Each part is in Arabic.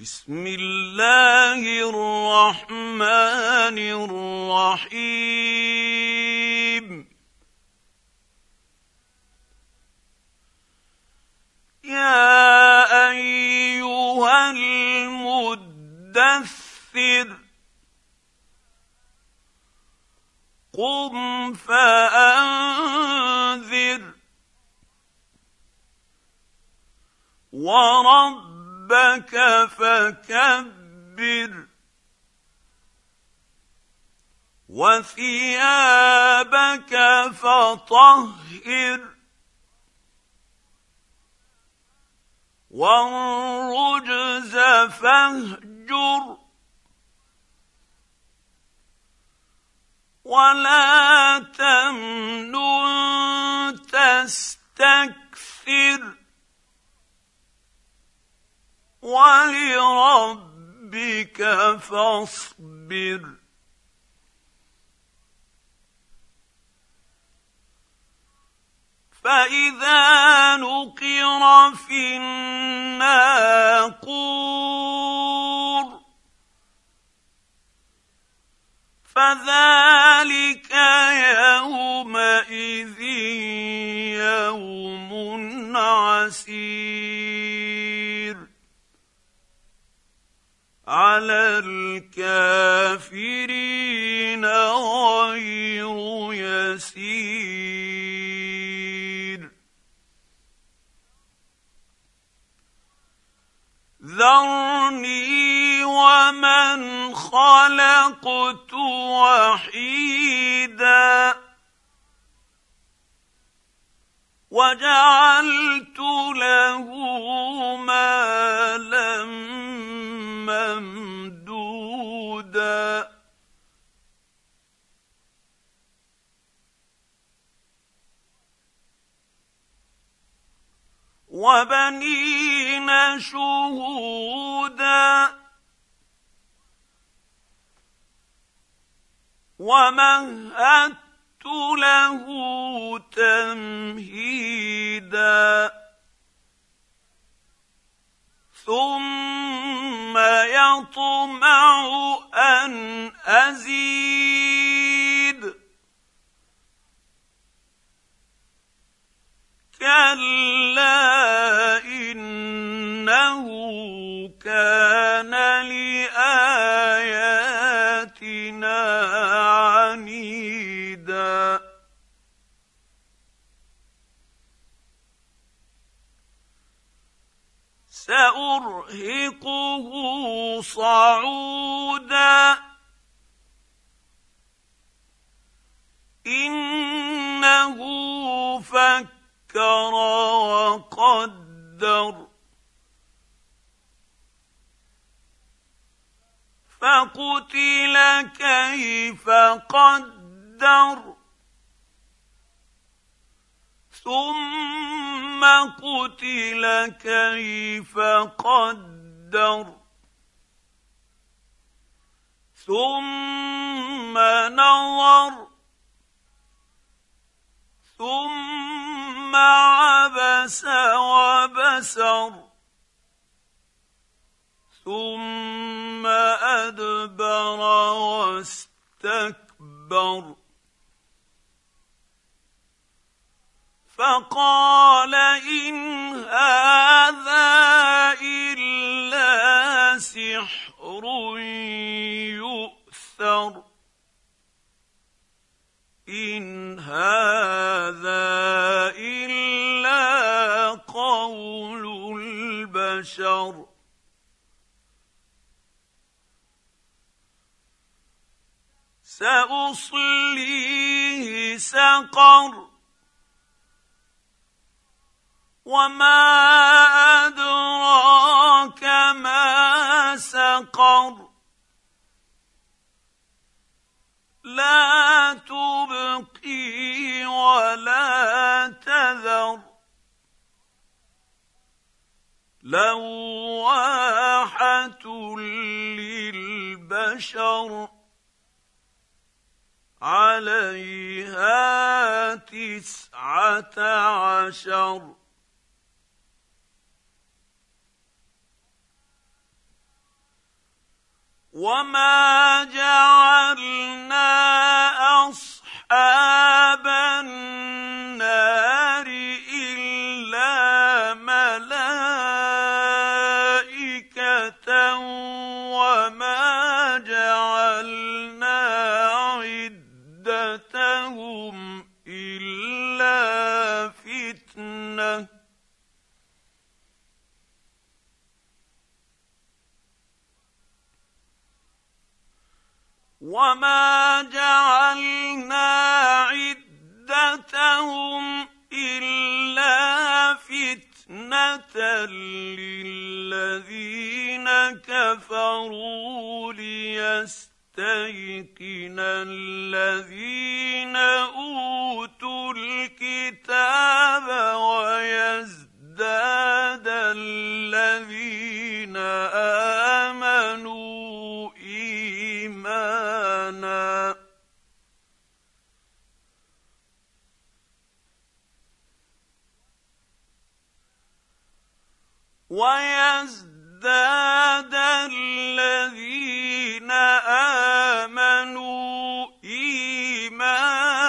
بسم الله الرحمن الرحيم. يا أيها المدثر قم فأنذر وربك فكبر. وثيابك فطهر. والرجز فاهجر. ولا تمنن تستكثر. ولربك فاصبر. فإذا نقر في الناقور فذلك يومئذ يوم عسير. على الكافرين غير يسير ذرني ومن خلقت وحيدا وجعلت له مالا وبنين شهودا. ومهدت له تمهيدا. ثم يطمع أن أزيد. كلا إنه كان لآياتنا عنيدا. سأرهقه صعودا. إنه فكر وقدر فقتل كيف قدر ثم قتل كيف قدر ثم نظر ثم عبس وبسر. ثم أدبر واستكبر. فقال إن هذا إلا سحر سقر وما أدراك ما سقر لا تبقي ولا تذر لواحة للبشر عليها تسعة عشر. وما جعلنا اصحاب النار فتنة للذين كفروا ليستيقن الذين أوتوا الكتاب ويزداد الذين ويزداد الذين آمنوا إيمانا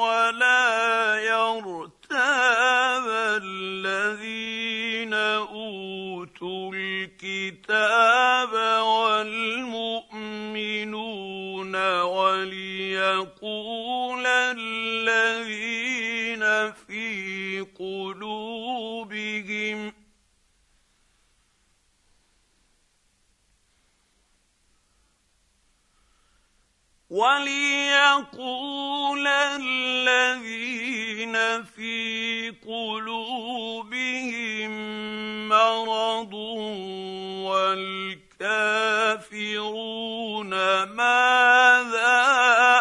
ولا يرتاب الذين أوتوا الكتاب في قلوبهم مرض والكافرون ماذا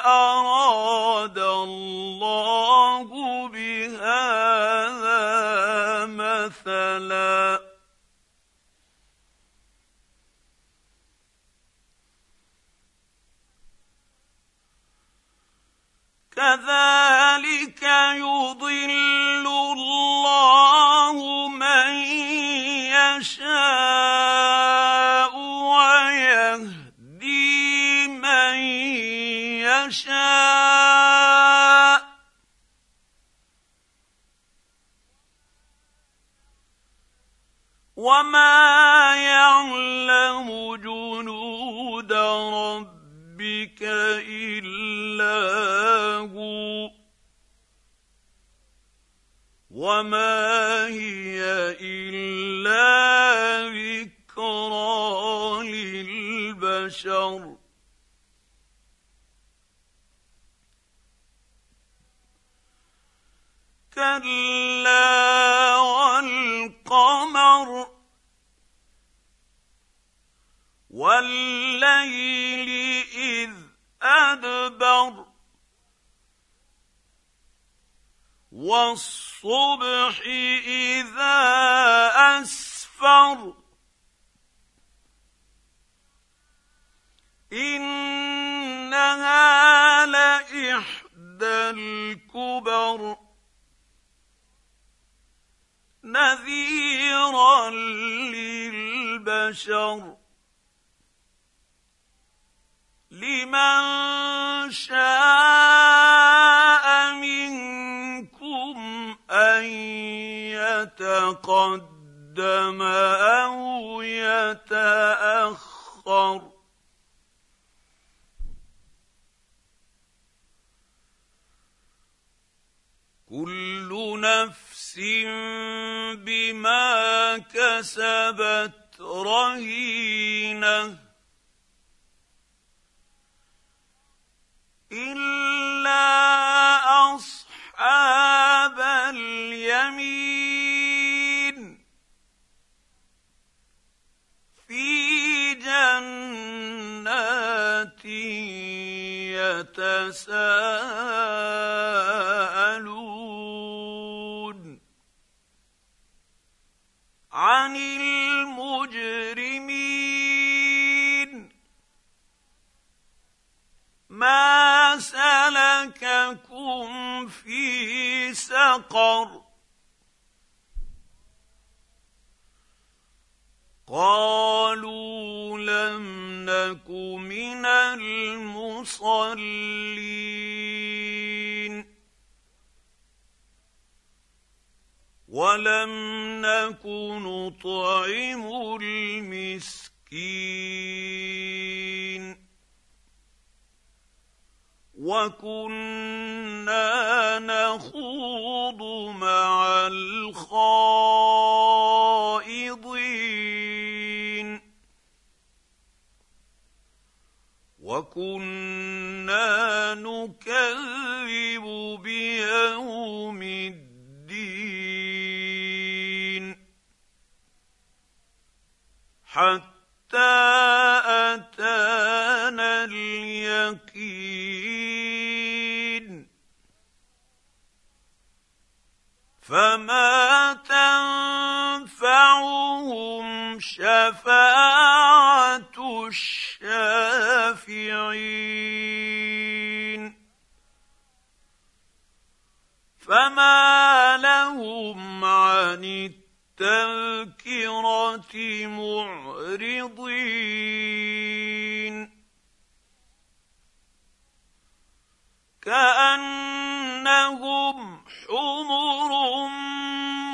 أراد الله بهذا مثلا؟ كذلك يضل يعلم جنود ربك إلا هو وما هي إلا ذكرى للبشر. كلا والصبح إذا أسفر. إنها لإحدى الكبر. نذيرا للبشر. لمن شاء يتقدم أو يتأخر. كل نفس بما كسبت رهينة. إلا اصحاب يتساءلون عن المجرمين. ما سلككم في سقر تك من المصلين ولم نك نطعم المسكين وكنا نخوض مع الخاسرين وكنا نكذب بيوم الدين حتى اتانا اليقين فما تنفعهم شفاعه الشافعين فما لهم عن التذكرة معرضين. كأنهم حمر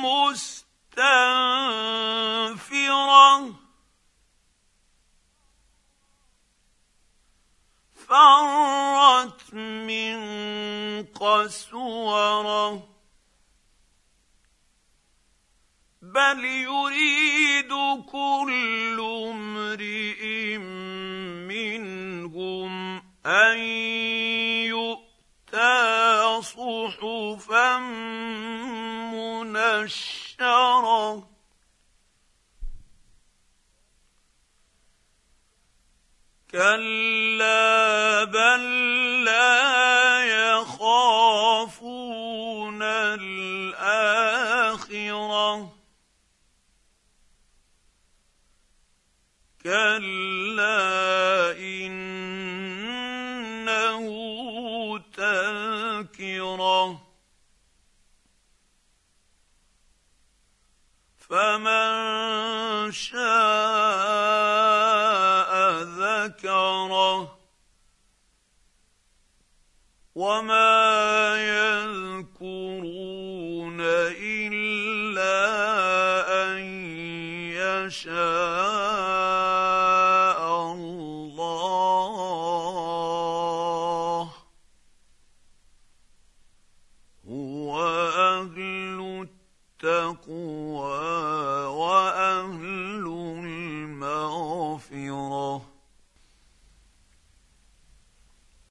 مستنفرة. فرت من قسورة. بل يريد كل امرئ منهم أن يؤتى صحفا كلا بل لا يخافون الاخره كلا انه تذكره فمن شاء يشاء